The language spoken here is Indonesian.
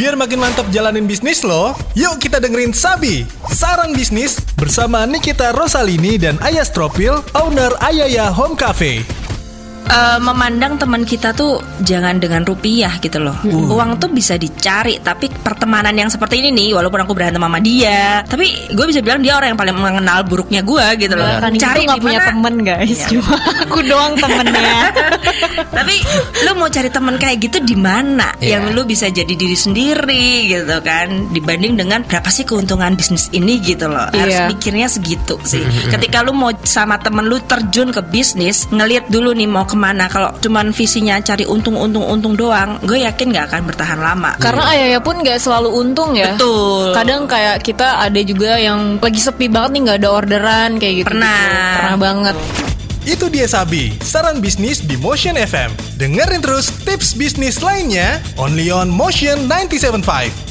Biar makin mantap jalanin bisnis lo, yuk kita dengerin Sabi, Saran Bisnis bersama Nikita Rosalini dan Ayas Tropil, owner Ayaya Home Cafe. Eh, memandang teman kita tuh jangan dengan rupiah gitu loh. Uang tuh bisa dicari, tapi pertemanan yang seperti ini nih, walaupun aku berantem sama dia, tapi gue bisa bilang dia orang yang paling mengenal buruknya gue gitu loh. Kan cari itu nggak punya temen guys, Iya. cuma aku doang temennya. tapi lu mau cari teman kayak gitu di mana Iya. yang lu bisa jadi diri sendiri gitu kan dibanding dengan berapa sih keuntungan bisnis ini gitu loh harus Iya. mikirnya segitu sih ketika lu mau sama temen lu terjun ke bisnis ngelihat dulu nih mau ke mana kalau cuman visinya cari untung untung untung doang gue yakin nggak akan bertahan lama Karena ayahnya pun nggak selalu untung ya. Betul. Kadang kayak kita ada juga yang lagi sepi banget nih nggak ada orderan kayak gitu. Pernah. Pernah banget. Itu dia Sabi, saran bisnis di Motion FM. Dengerin terus tips bisnis lainnya only on Motion 975.